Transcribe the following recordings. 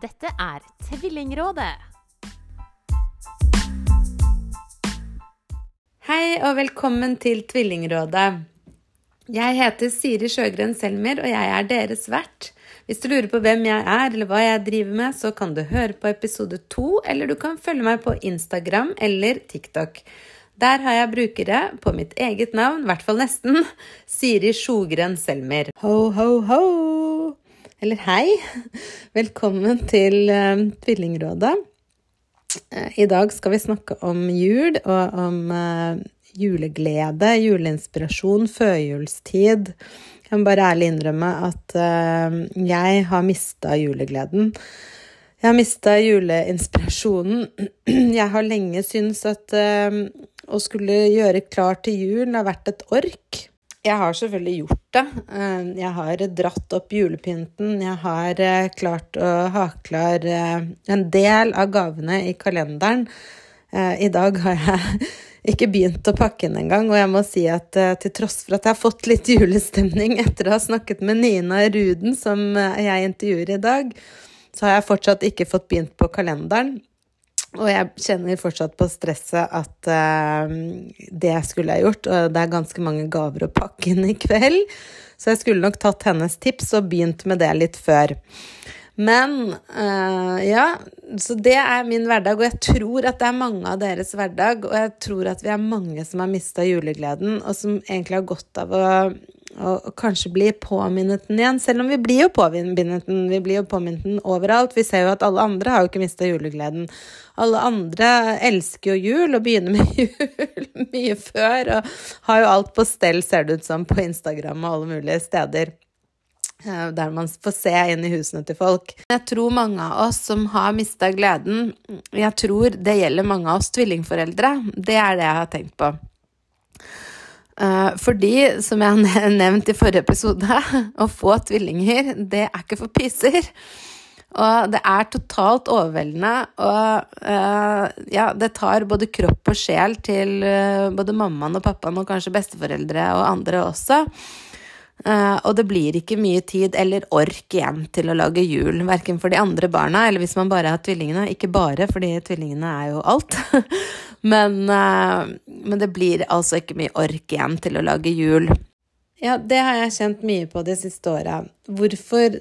Dette er Tvillingrådet. Hei og velkommen til Tvillingrådet. Jeg heter Siri Sjøgren Selmer, og jeg er deres vert. Hvis du lurer på hvem jeg er eller hva jeg driver med, så kan du høre på episode to, eller du kan følge meg på Instagram eller TikTok. Der har jeg brukere på mitt eget navn, i hvert fall nesten, Siri Sjogren Selmer. Ho, ho, ho! Eller hei. Velkommen til uh, Tvillingrådet. Uh, I dag skal vi snakke om jul og om uh, juleglede, juleinspirasjon, førjulstid. Jeg må bare ærlig innrømme at jeg har mista julegleden. Jeg har mista juleinspirasjonen. Jeg har lenge syntes at å skulle gjøre klar til jul har vært et ork. Jeg har selvfølgelig gjort det. Uh, jeg har dratt opp julepynten. Jeg har klart å ha klar en del av gavene i kalenderen. I dag har jeg ikke begynt å pakke den engang. Og jeg må si at til tross for at jeg har fått litt julestemning etter å ha snakket med Nina Ruden, som jeg intervjuer i dag, så har jeg fortsatt ikke fått begynt på kalenderen. Og jeg kjenner fortsatt på stresset at uh, det skulle jeg gjort. Og det er ganske mange gaver å pakke inn i kveld, så jeg skulle nok tatt hennes tips og begynt med det litt før. Men uh, ja, så det er min hverdag, og jeg tror at det er mange av deres hverdag. Og jeg tror at vi er mange som har mista julegleden, og som egentlig har godt av å, å kanskje bli påminnet den igjen. Selv om vi blir jo påminnet den, vi blir jo påminnet den overalt. Vi ser jo at alle andre har jo ikke mista julegleden. Alle andre elsker jo jul og begynner med jul mye før, og har jo alt på stell, ser det ut som, på Instagram og alle mulige steder. Eh, der man får se inn i husene til folk. Jeg tror mange av oss som har mista gleden, jeg tror det gjelder mange av oss tvillingforeldre. Det er det jeg har tenkt på. Eh, fordi, som jeg har nevnt i forrige episode, å få tvillinger, det er ikke for pyser. Og det er totalt overveldende, og uh, ja, det tar både kropp og sjel til uh, både mammaen og pappaen og kanskje besteforeldre og andre også. Uh, og det blir ikke mye tid eller ork igjen til å lage jul, verken for de andre barna eller hvis man bare har tvillingene. Ikke bare, fordi tvillingene er jo alt. men, uh, men, det blir altså ikke mye ork igjen til å lage jul. Ja, det har jeg kjent mye på de siste åra. Hvorfor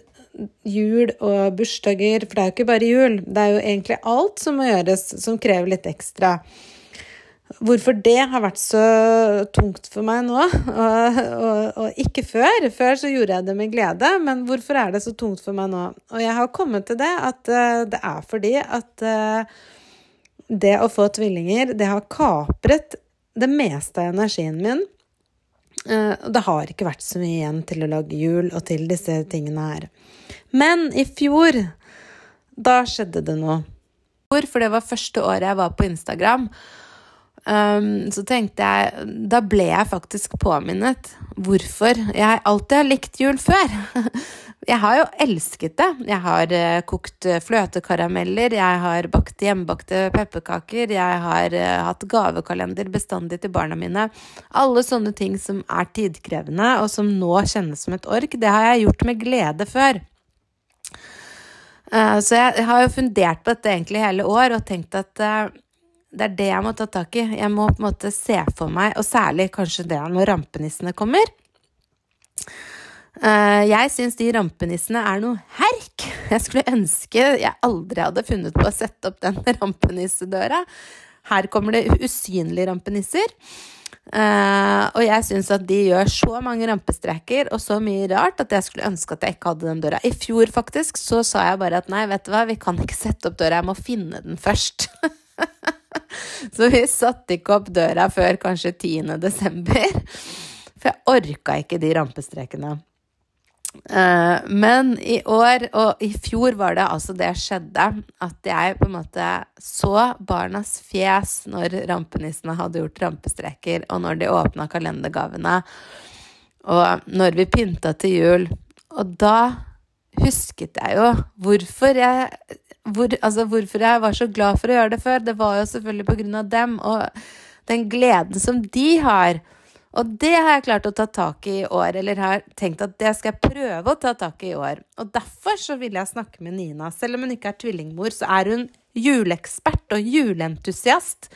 jul og bursdager For det er jo ikke bare jul, det er jo egentlig alt som må gjøres som krever litt ekstra. Hvorfor det har vært så tungt for meg nå, og, og, og, ikke før. Før så gjorde jeg det med glede, men hvorfor er det så tungt for meg nå? Og jeg har kommet til det at uh, det er fordi at uh, det å få tvillinger, det har kapret det meste av energien min. Og det har ikke vært så mye igjen til å lage jul og til disse tingene her. Men i fjor, da skjedde det noe. For det var første året jeg var på Instagram. Um, så tenkte jeg Da ble jeg faktisk påminnet hvorfor jeg alltid har likt jul før. Jeg har jo elsket det. Jeg har uh, kokt fløtekarameller, jeg har bakt hjemmebakte pepperkaker, jeg har uh, hatt gavekalender bestandig til barna mine. Alle sånne ting som er tidkrevende, og som nå kjennes som et ork, det har jeg gjort med glede før. Så jeg har jo fundert på dette egentlig hele år og tenkt at det er det jeg må ta tak i. Jeg må på en måte se for meg, og særlig kanskje det når rampenissene kommer. Eh, jeg syns de rampenissene er noe herk. Jeg skulle ønske jeg aldri hadde funnet på å sette opp den rampenissedøra. Her kommer det usynlige rampenisser. Uh, og jeg syns at de gjør så mange rampestreker og så mye rart at jeg skulle ønske at jeg ikke hadde den døra. I fjor faktisk så sa jeg bare at nei, vet du hva, vi kan ikke sette opp døra, jeg må finne den først. Så vi satte ikke opp døra før kanskje 10. desember. For jeg orka ikke de rampestrekene. Uh, men i år, og i fjor var det altså det skjedde, at jeg på en måte så barnas fjes når rampenissene hadde gjort rampestreker, og når de åpna kalendergavene, og når vi pynta til jul. Og da husket jeg jo hvorfor jeg hvor, altså, hvorfor jeg var så glad for å gjøre det før, det var jo selvfølgelig på grunn av dem og den gleden som de har. Og det har jeg klart å ta tak i i år, eller har tenkt at det skal jeg prøve å ta tak i i år. Og derfor så vil jeg snakke med Nina. Selv om hun ikke er tvillingmor, så er hun juleekspert og juleentusiast.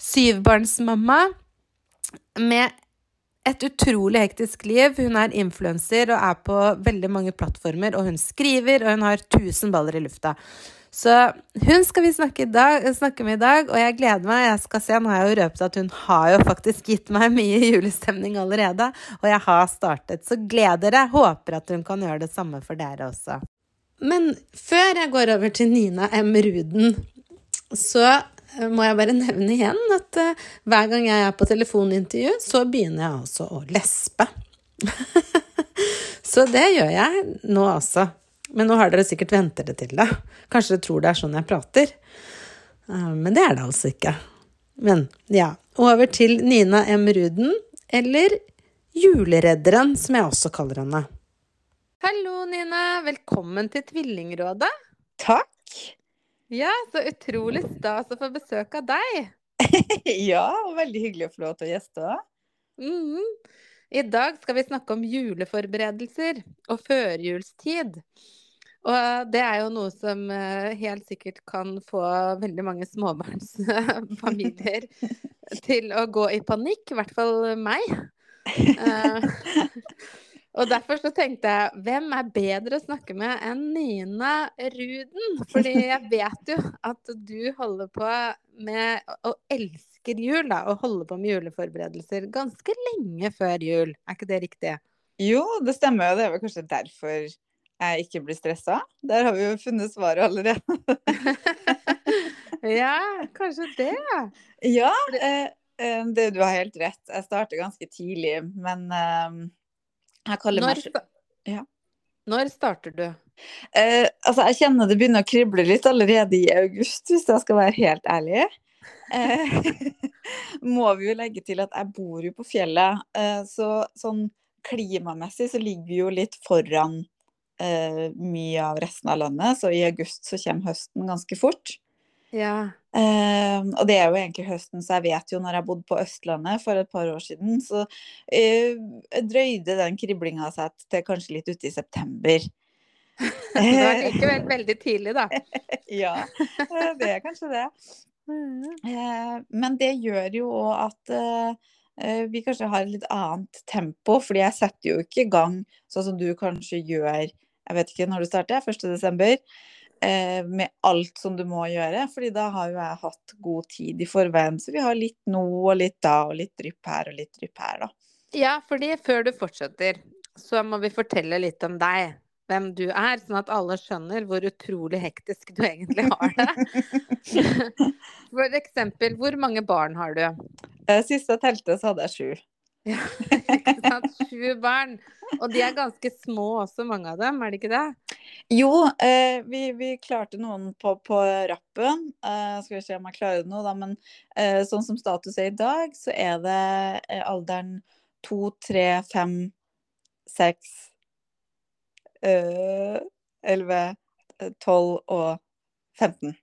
Syvbarnsmamma med et utrolig hektisk liv. Hun er influenser og er på veldig mange plattformer, og hun skriver, og hun har tusen baller i lufta. Så hun skal vi snakke, dag, snakke, med i dag, og jeg gleder meg. Jeg skal se, Nå har jeg jo røpet at hun har jo faktisk gitt meg mye julestemning allerede, og jeg har startet. Så gled dere. Håper at hun kan gjøre det samme for dere også. Men før jeg går over til Nina M. Ruden, så må jeg bare nevne igjen at uh, hver gang jeg er på telefonintervju, så begynner jeg altså å lespe. så det gjør jeg nå også. Men nå har dere sikkert vent dere til det. Kanskje dere tror det er sånn jeg prater. Uh, men det er det altså ikke. Men ja, over til Nina M. Ruden, eller Juleredderen, som jeg også kaller henne. Hallo, Nina. Velkommen til Tvillingrådet. Takk. Ja, så utrolig stas å få besøk av deg. ja, og veldig hyggelig å få lov til å gjeste. Mm. I dag skal vi snakke om juleforberedelser og førjulstid. Og det er jo noe som eh, helt sikkert kan få veldig mange småbarnsfamilier til å gå i panikk, i hvert fall meg. Eh, og derfor så tenkte jeg, hvem er bedre å snakke med enn Nina Ruden? Fordi jeg vet jo at du holder på med og elsker jul, da. Og holder på med juleforberedelser ganske lenge før jul. Er ikke det riktig? Jo, det stemmer. Og det er vel kanskje derfor jeg ikke blir stressa. Der har vi jo funnet svaret allerede. ja, kanskje det. Ja, eh, eh, det, du har helt rett. Jeg starter ganske tidlig, men eh, jeg kaller Når, meg ja. Når starter du? Eh, altså, jeg kjenner det begynner å krible litt allerede i august, hvis jeg skal være helt ærlig. Eh, må vi jo legge til at jeg bor jo på fjellet, eh, så sånn klimamessig så ligger vi jo litt foran eh, mye av resten av landet. Så i august så kommer høsten ganske fort. Ja. Uh, og det er jo egentlig høsten, så jeg vet jo når jeg bodde på Østlandet for et par år siden, så uh, drøyde den kriblinga seg til kanskje litt ute i september. det var likevel veldig tidlig, da. ja, det er kanskje det. Uh, men det gjør jo òg at vi kanskje har et litt annet tempo, fordi jeg setter jo ikke i gang sånn som du kanskje gjør Jeg vet ikke når du starter, 1.12. Eh, med alt som du må gjøre. fordi da har jo jeg hatt god tid i forveien. Så vi har litt nå og litt da, og litt drypp her og litt drypp her, da. Ja, fordi før du fortsetter, så må vi fortelle litt om deg. Hvem du er, sånn at alle skjønner hvor utrolig hektisk du egentlig har det. For eksempel, hvor mange barn har du? Eh, sist jeg telte, så hadde jeg sju. Ja, ikke sant. Sju barn. Og de er ganske små også, mange av dem, er det ikke det? Jo, eh, vi, vi, klarte noen på, på rappen. Eh, skal vi se om jeg klarer det nå, da. Men eh, sånn som status er i dag, så er det eh, alderen to, tre, fem, seks, eh, elleve, eh, tolv og 15.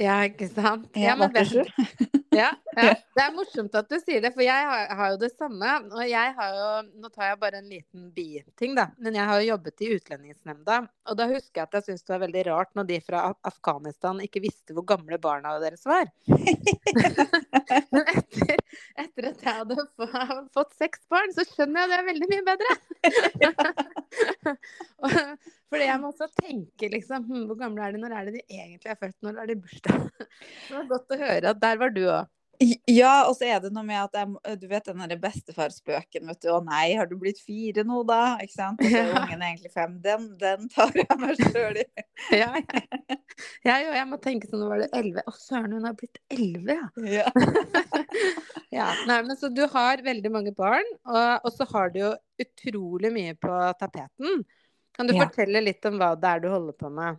Ja, ikke sant. Ja, men vet ja, ja, Det er morsomt at du sier det, for jeg har, har, jo det samme. Og jeg har jo Nå tar jeg bare en liten biting, da. Men jeg har jo jobbet i Utlendingsnemnda. Og da husker jeg at jeg syntes det var veldig rart når de fra Afghanistan ikke visste hvor gamle barna deres var. men etter, etter, at jeg hadde fått seks barn, så skjønner jeg det veldig mye bedre. Fordi jeg må også tenke liksom hm, Hvor gamle er de? Når er det de egentlig er født? Når er de bursdag? Det var godt å høre at der var du òg. Ja, og så er det noe med at jeg, du vet den derre bestefarspøken, vet du. Å nei, har du blitt fire nå, da? Ikke sant? Og så er ungen egentlig fem. Den, den tar jeg meg sjøl i. ja, ja. Jeg, jeg må tenke sånn, nå var det elleve. Å søren, hun har blitt elleve, ja. ja. Nei, men så du har veldig mange barn, og, og så har du jo utrolig mye på tapeten. Kan du ja. fortelle litt om hva det er du holder på med?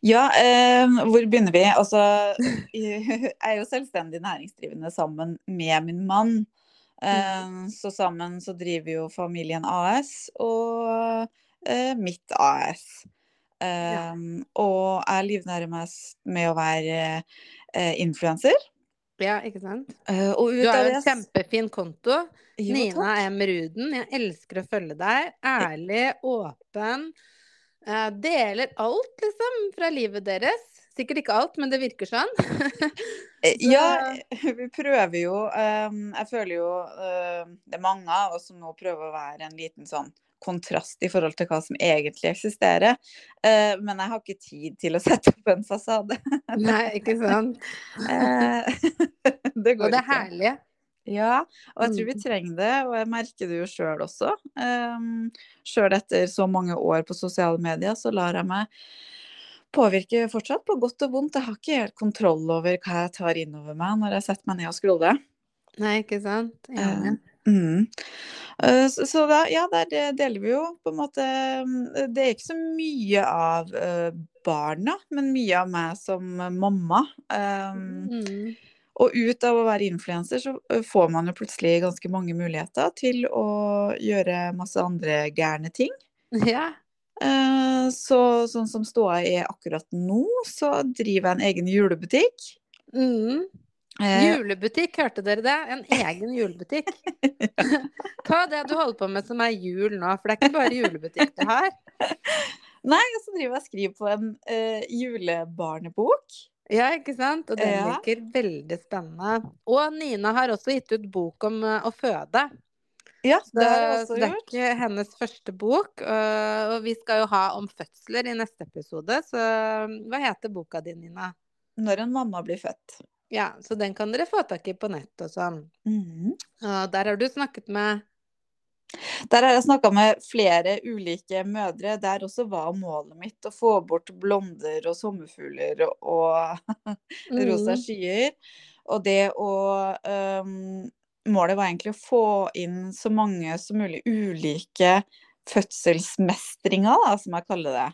Ja, eh, hvor begynner vi? Altså, jeg er jo selvstendig næringsdrivende sammen med min mann. Eh, mm. så sammen så driver jo familien AS og eh, mitt AS. Ja. Eh, og jeg livnærer meg med å være eh, influenser. Ja, ikke sant? Eh, og Du har jo en kjempefin konto. Jo, Nina. M. Ruden. Jeg elsker å følge deg. Ærlig, åpen. Eh, deler alt, liksom, fra livet deres. Sikkert ikke alt, men det virker sånn. Eh, Så- Ja, vi prøver jo um, Jeg føler jo uh, det er mange av oss som nå prøver å være en liten sånn kontrast i forhold til hva som egentlig eksisterer. Uh, men jeg har ikke tid til å sette opp en fasade. Nei, ikke sant? Eh, det Og det ikke. herlige. Ja, og jeg tror vi Mm. trenger det, og jeg merker det jo sjøl også. Um, sjøl etter så mange år på sosiale medier, så lar jeg meg påvirke fortsatt, på godt og vondt. Jeg har ikke helt kontroll over hva jeg tar innover meg når jeg setter meg ned og scroller. Nei, ikke sant? Ja. Uh, mm. Eh, Så, så da, ja, der det deler vi jo på en måte mm, Det er ikke så mye av eh, barna, men mye av meg som mamma. Um, Mm. Og ut av å være influenser, så får man jo plutselig ganske mange muligheter til å gjøre masse andre gærne ting. Ja. Så sånn som ståa er akkurat nå, så driver jeg en egen julebutikk. Mm. Julebutikk, hørte dere det? En egen julebutikk. Hva er det du holder på med som er jul nå, for det er ikke bare julebutikk du har. Nei, og så driver jeg og skriver på en uh, julebarnebok. Ja, ikke sant? Og den Ja. virker veldig spennende. Og Nina har også gitt ut bok om eh, å føde. Ja, det har jeg så gjort. det er ikke hennes første bok. øh, Og vi skal jo ha om fødsler i neste episode, så hva heter boka di, Nina? Når en mamma blir født. Ja, så den kan dere få tak i på nett og sånn. Mhm. Og der har du snakket med Der har jeg snakka med flere ulike mødre. Der også var målet mitt å få bort blonder og sommerfugler og, rosa Mm. skyer. Og det å um, Målet var egentlig å få inn så mange som mulig ulike fødselsmestringer, da, som jeg kaller det.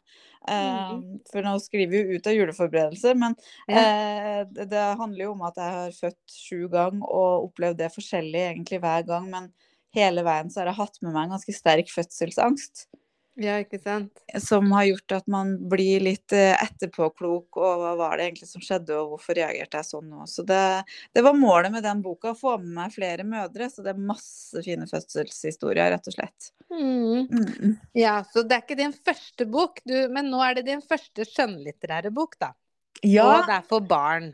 Um, for nå skriver vi jo ut av juleforberedelser, men uh, det, det handler jo om at jeg har født sju ganger og opplevd det forskjellig egentlig hver gang. Men hele veien så har jeg hatt med meg en ganske sterk fødselsangst. Ja, ikke sant? Som har gjort at man blir litt eh, etterpåklok, og hva var det egentlig som skjedde, og hvorfor reagerte jeg sånn nå. Så det, det var målet med den boka, å få med meg flere mødre. Så det er masse fine fødselshistorier, rett og slett. Mm. Mm. Ja, så det er ikke din første bok, du, men nå er det din første skjønnlitterære bok, da. Ja, Og det er for barn.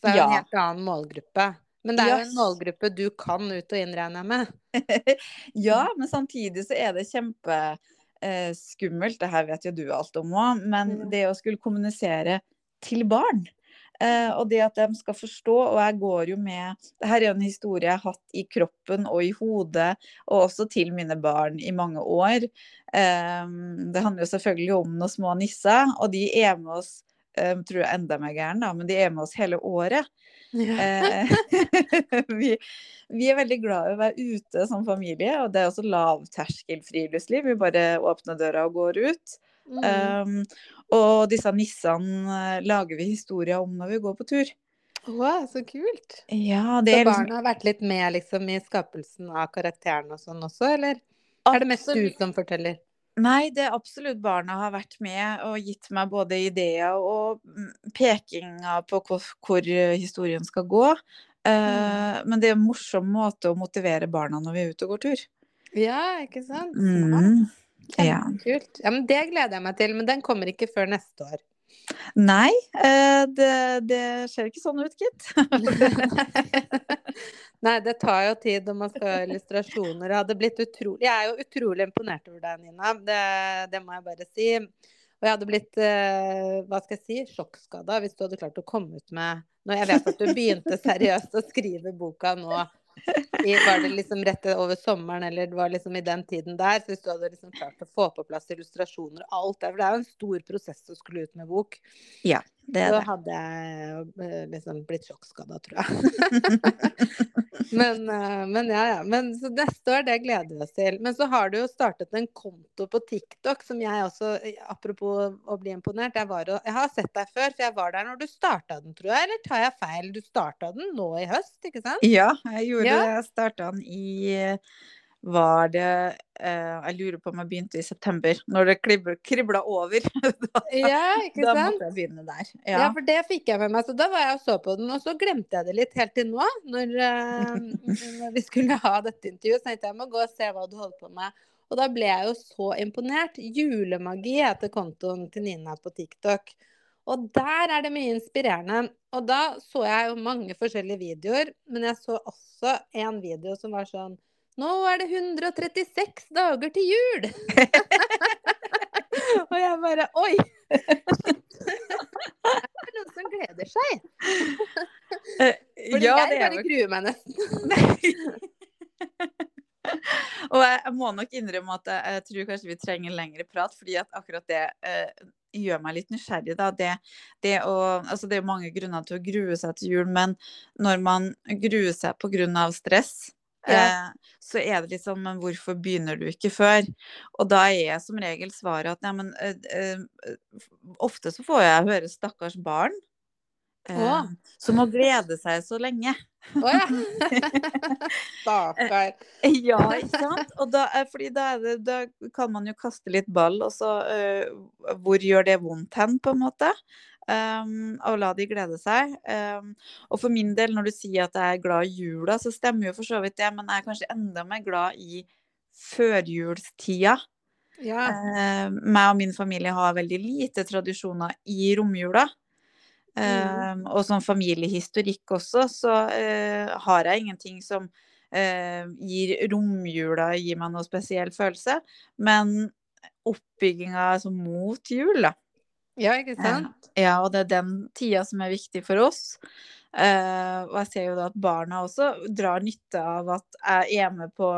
Så det er ja. en helt annen målgruppe. Men det er jo en målgruppe du kan ut og inn, regner jeg med. ja, men samtidig så er det kjempeskummelt. eh, det her vet jo du alt om òg, men det å skulle kommunisere til barn. Eh, og det at de skal forstå, og jeg går jo med det her er jo en historie jeg har hatt i kroppen og i hodet, og også til mine barn i mange år. Eh, det handler jo selvfølgelig om noen små nisser, og de er med oss eh, tror jeg enda mer gæren, da, men de er med oss hele året. Eh, vi, vi er veldig glad i å være ute som familie, og det er også lavterskelfriluftsliv. Vi bare åpner døra og går ut. Mm. Um, og disse nissene eh, lager vi historier om når vi går på tur. Wow, så kult. Ja, Så det er liksom barna har vært litt med liksom, i skapelsen av karakteren og sånn også, eller er det mest du som forteller? Nei, det er absolutt barna har vært med og gitt meg både ideer og mm, pekinger på hvor, hvor historien skal gå. Eh, Men det er en morsom måte å motivere barna når vi er ute og går tur. Ja, ikke sant? Mm. Ja. Kult. Ja, men det gleder jeg meg til, men den kommer ikke før neste år. Nei, eh, det, det ser ikke sånn ut, gitt. Nei, det tar jo tid når man skal ha illustrasjoner. Utrolig, jeg er jo utrolig imponert over deg, Nina. Det, det må jeg bare si. Og jeg hadde blitt, eh, hva skal jeg si, sjokkskada hvis du hadde klart å komme ut med Når jeg vet at du begynte seriøst å skrive boka nå. I, var det liksom rett over sommeren, eller det var liksom i den tiden der? Så hvis du hadde liksom klart å få på plass illustrasjoner og alt det For det er jo en stor prosess å skulle ut med bok. Ja, det er Så Da hadde jeg eh, liksom blitt sjokkskada, tror jeg. men, eh, men ja, ja. Men, så neste år, det gleder vi oss til. Men så har du jo startet en konto på TikTok som jeg også, apropos å bli imponert, jeg, var, jeg har sett deg før, for jeg var der når du starta den, tror jeg. Eller tar jeg feil? Du starta den nå i høst, ikke sant? Ja, jeg gjorde Ja. det. Jeg starta den i Var det eh, Jeg lurer på om jeg begynte i september, når det kribla, over. da, Ja, ikke sant? da måtte jeg begynne der. Ja. Ja. for det fikk jeg med meg. Så da var jeg og så på den, og så glemte jeg det litt helt til nå. Når, eh, når vi skulle ha dette intervjuet, så tenkte jeg jeg må gå og se hva du holder på med. Og da ble jeg jo så imponert. Julemagi heter kontoen til Nina på TikTok. Og der er det mye inspirerende. Og da så jeg jo mange forskjellige videoer, men jeg så også en video som var sånn Nå er det 136 dager til jul! og jeg bare Oi! Det er noen som gleder seg. Eh, Fordi ja, jeg bare gruer meg nesten. Og jeg, må nok innrømme at jeg tror kanskje vi trenger lengre prat, fordi at akkurat det eh, gjør meg litt nysgjerrig. Da. Det, det, å, altså det er mange grunner til å grue seg til jul, men når man gruer seg pga. stress, Ja. eh, så er det sånn Men hvorfor begynner du ikke før? Og da er som regel svaret at nei, men eh, eh, Ofte så får jeg høre 'stakkars barn'. Eh, som må glede seg så lenge. Å ja. Stakkar. Ja, ikke sant? Og da, fordi da, det, da kan man jo kaste litt ball, og så uh, Hvor gjør det vondt hen, på en måte? Um, og la de glede seg. Um, og for min del, når du sier at jeg er glad i jula, så stemmer jo for så vidt det, men jeg er kanskje enda mer glad i førjulstida. Ja. Uh, meg og min familie har veldig lite tradisjoner i romjula. Um, og som familiehistorikk også, så uh, har jeg ingenting som uh, gir romjula gir meg noe spesiell følelse. Men oppbygginga altså, mot jul, da. Ja, ikke sant? Ja, og det er den tida som er viktig for oss. Uh, og jeg ser jo da at barna også drar nytte av at jeg er med på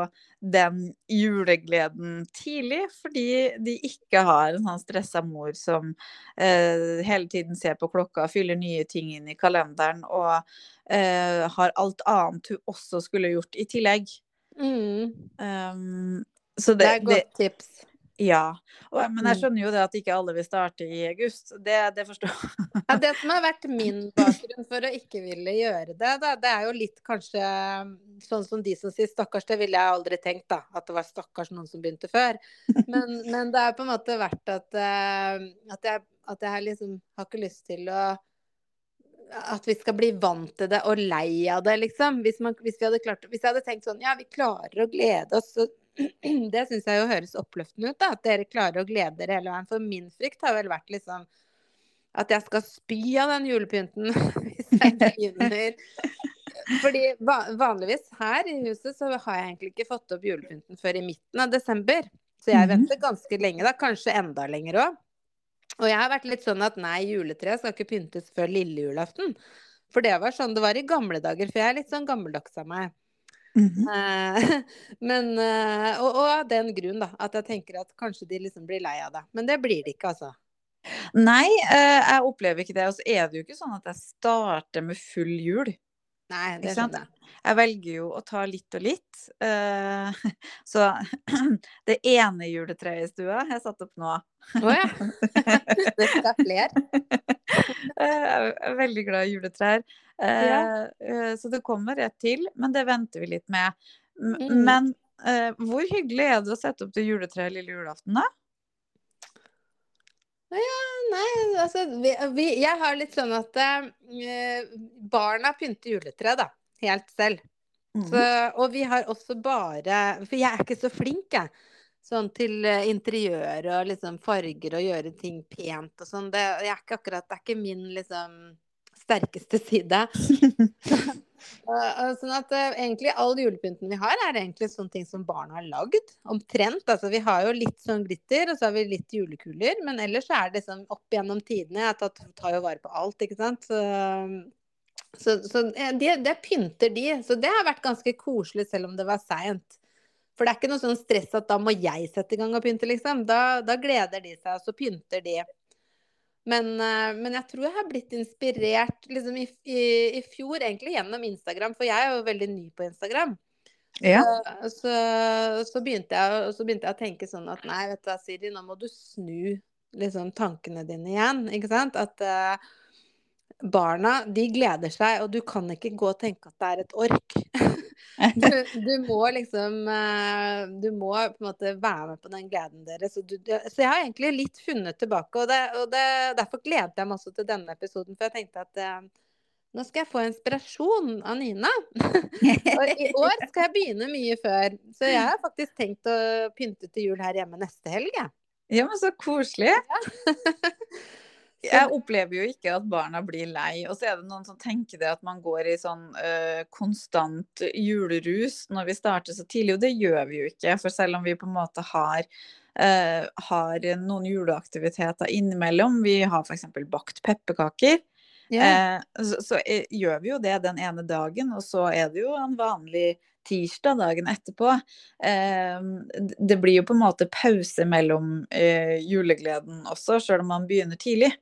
den julegleden tidlig, fordi de ikke har en sånn stressa mor som uh, hele tiden ser på klokka, fyller nye ting inn i kalenderen og uh, har alt annet hun også skulle gjort i tillegg. Mm. Um, så Det det, er et godt tips. Ja. Men jeg Mm. skjønner jo det at ikke alle vil starte i august. Det, det forstår jeg. Ja, det som har vært min bakgrunn for å ikke ville gjøre det, da, det er jo litt kanskje sånn som de som sier 'stakkars', det ville jeg aldri tenkt, da. At det var stakkars noen som begynte før. Men, men det er på en måte vært at, eh, at, jeg, at jeg liksom har ikke lyst til å at vi skal bli vant til det og lei av det, liksom. Hvis, man, hvis, vi hadde klart, hvis jeg hadde tenkt sånn Ja, vi klarer å glede oss, så Det syns jeg jo høres oppløftende ut, da. At dere klarer å glede dere hele veien. For min frykt har vel vært liksom at jeg skal spy av den julepynten hvis jeg begynner. Fordi vanligvis her i huset så har jeg egentlig ikke fått opp julepynten før i midten av desember. Så jeg Mhm. venter ganske lenge, da. Kanskje enda lenger òg. Og jeg har vært litt sånn at nei, juletreet skal ikke pyntes før lille julaften. For det var sånn det var i gamle dager. For jeg er litt sånn gammeldags av meg. Eh, Men, eh, og, og av den grunn, da. At jeg tenker at kanskje de liksom blir lei av det. Men det blir de ikke, altså. Nei, eh, jeg opplever ikke det. Og så er det jo ikke sånn at jeg starter med full jul. Nei, det skjønner jeg. Jeg velger jo å ta litt og litt. eh, Så det ene juletreet i stua har jeg satt opp nå. Å ja. Det skal være flere. Eh, Jeg er veldig glad i juletrær. Eh, Ja. Så det kommer rett til, men det venter vi litt med. M- Mm. Men hvor hyggelig er det å sette opp det juletreet lille julaften, da? Nei, altså vi, vi, Jeg har litt sånn at eh, barna pynter juletre, da. Helt selv. Mm. Så, og vi har også bare For jeg er ikke så flink, jeg. Sånn til eh, interiør og liksom farger og gjøre ting pent og sånn. Det, jeg er ikke akkurat, det er ikke min liksom sterkeste side. Og sånn at eh, egentlig all julepynten vi har, er egentlig sånne ting som barna har lagd. Omtrent. Altså vi har jo litt sånn glitter, og så har vi litt julekuler. Men ellers er det liksom opp gjennom tidene. Jeg tar, tar jo vare på alt, ikke sant. Så, så, så eh, det, de pynter de. Så det har vært ganske koselig, selv om det var seint. For det er ikke noe sånn stress at da må jeg sette i gang og pynte, liksom. Da, da gleder de seg, og så pynter de. Men, eh, men jeg tror jeg har blitt inspirert liksom i, i, i fjor, egentlig gjennom Instagram, for jeg er jo veldig ny på Instagram. Ja. Så, så, begynte jeg, så begynte jeg å tenke sånn at nei, vet du hva, Siri, nå må du snu liksom tankene dine igjen. Ikke sant? At uh, barna, de gleder seg, og du kan ikke gå og tenke at det er et ork. Du, du må liksom eh, Du må på en måte være med på den gleden deres. Så, du, så jeg har egentlig litt funnet tilbake, og, det, og det, derfor gledet jeg meg også til denne episoden. For jeg tenkte at eh, nå skal jeg få inspirasjon av Nina. og i år skal jeg begynne mye før. Så jeg har faktisk tenkt å pynte til jul her hjemme neste helg, jeg. Ja, men så koselig. Jeg opplever jo ikke at barna blir lei. Og så er det noen som tenker det at man går i sånn uh, konstant julerus når vi starter så tidlig, og det gjør vi jo ikke. For selv om vi på en måte har, uh, har noen juleaktiviteter innimellom, vi har f.eks. bakt pepperkaker, yeah. uh, så, så eh, gjør vi jo det den ene dagen, og så er det jo en vanlig tirsdag dagen etterpå. Det blir jo på en måte pause mellom julegleden også, sjøl om man begynner tidlig.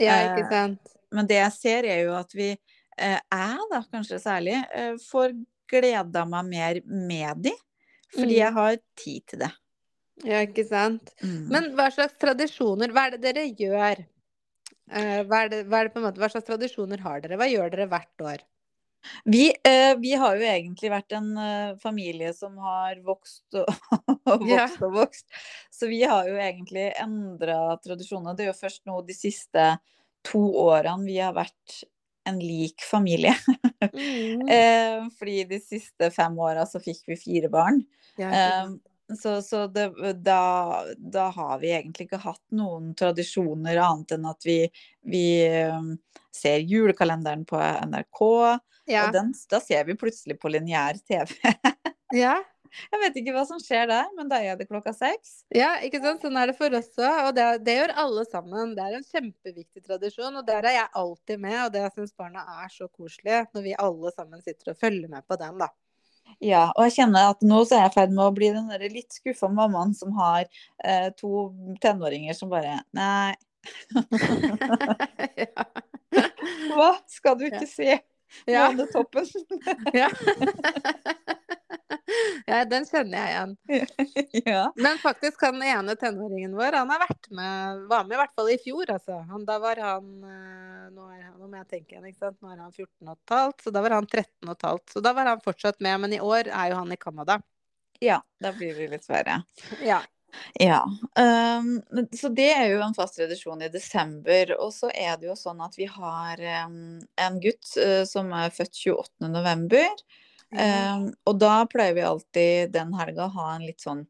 Ja, Eh, ikke sant? Men det jeg ser er jo at vi, eh, jeg da kanskje særlig, eh, får gleda meg mer med de. Fordi Mm. jeg har tid til det. Ja, ikke sant? Mm. Men hva slags tradisjoner, hva er det dere gjør? Hva, er det, hva, er det måte, hva slags tradisjoner har dere? Hva gjør dere hvert år? Vi, eh, vi har jo egentlig vært en eh, familie som har vokst og, og vokst og vokst. Så vi har jo egentlig endra tradisjoner. Det er jo først nå de siste to årene vi har vært en lik familie. Mm. eh, fordi de siste fem åra så fikk vi fire barn. Ja, Eh, så så det, da, da har vi egentlig ikke hatt noen tradisjoner annet enn at vi, vi eh, ser julekalenderen på NRK. Ja. Og den, da ser vi plutselig på lineær TV. ja. Jeg vet ikke hva som skjer der, men da er det klokka seks. Ja, ikke sant? Sånn er det for oss òg. Og det, det gjør alle sammen. Det er en kjempeviktig tradisjon, og der er jeg alltid med. Og det syns barna er så koselig, når vi alle sammen sitter og følger med på den, da. Ja, og jeg kjenner at nå så er jeg i ferd med å bli den der litt skuffa mammaen som har eh, to tenåringer som bare Nei, ja. hva skal du ikke se? Ja. Månetoppen. Ja. ja, den kjenner jeg igjen. ja. Men faktisk han ene tenåringen vår, han har vært med, var med i hvert fall i fjor, altså. Han, da var han eh, nå, er han, må jeg tenke igjen, ikke sant. Nå er han 14 og et halvt, så da var han 13 og et halvt. Så da var han fortsatt med, men i år er jo han i Canada. ja, da blir det litt verre. Ja. Ja. Um, så det er jo en fast tradisjon i desember. Og så er det jo sånn at vi har um, en gutt uh, som er født 28. november. Um, og da pleier vi alltid den helga å ha en litt sånn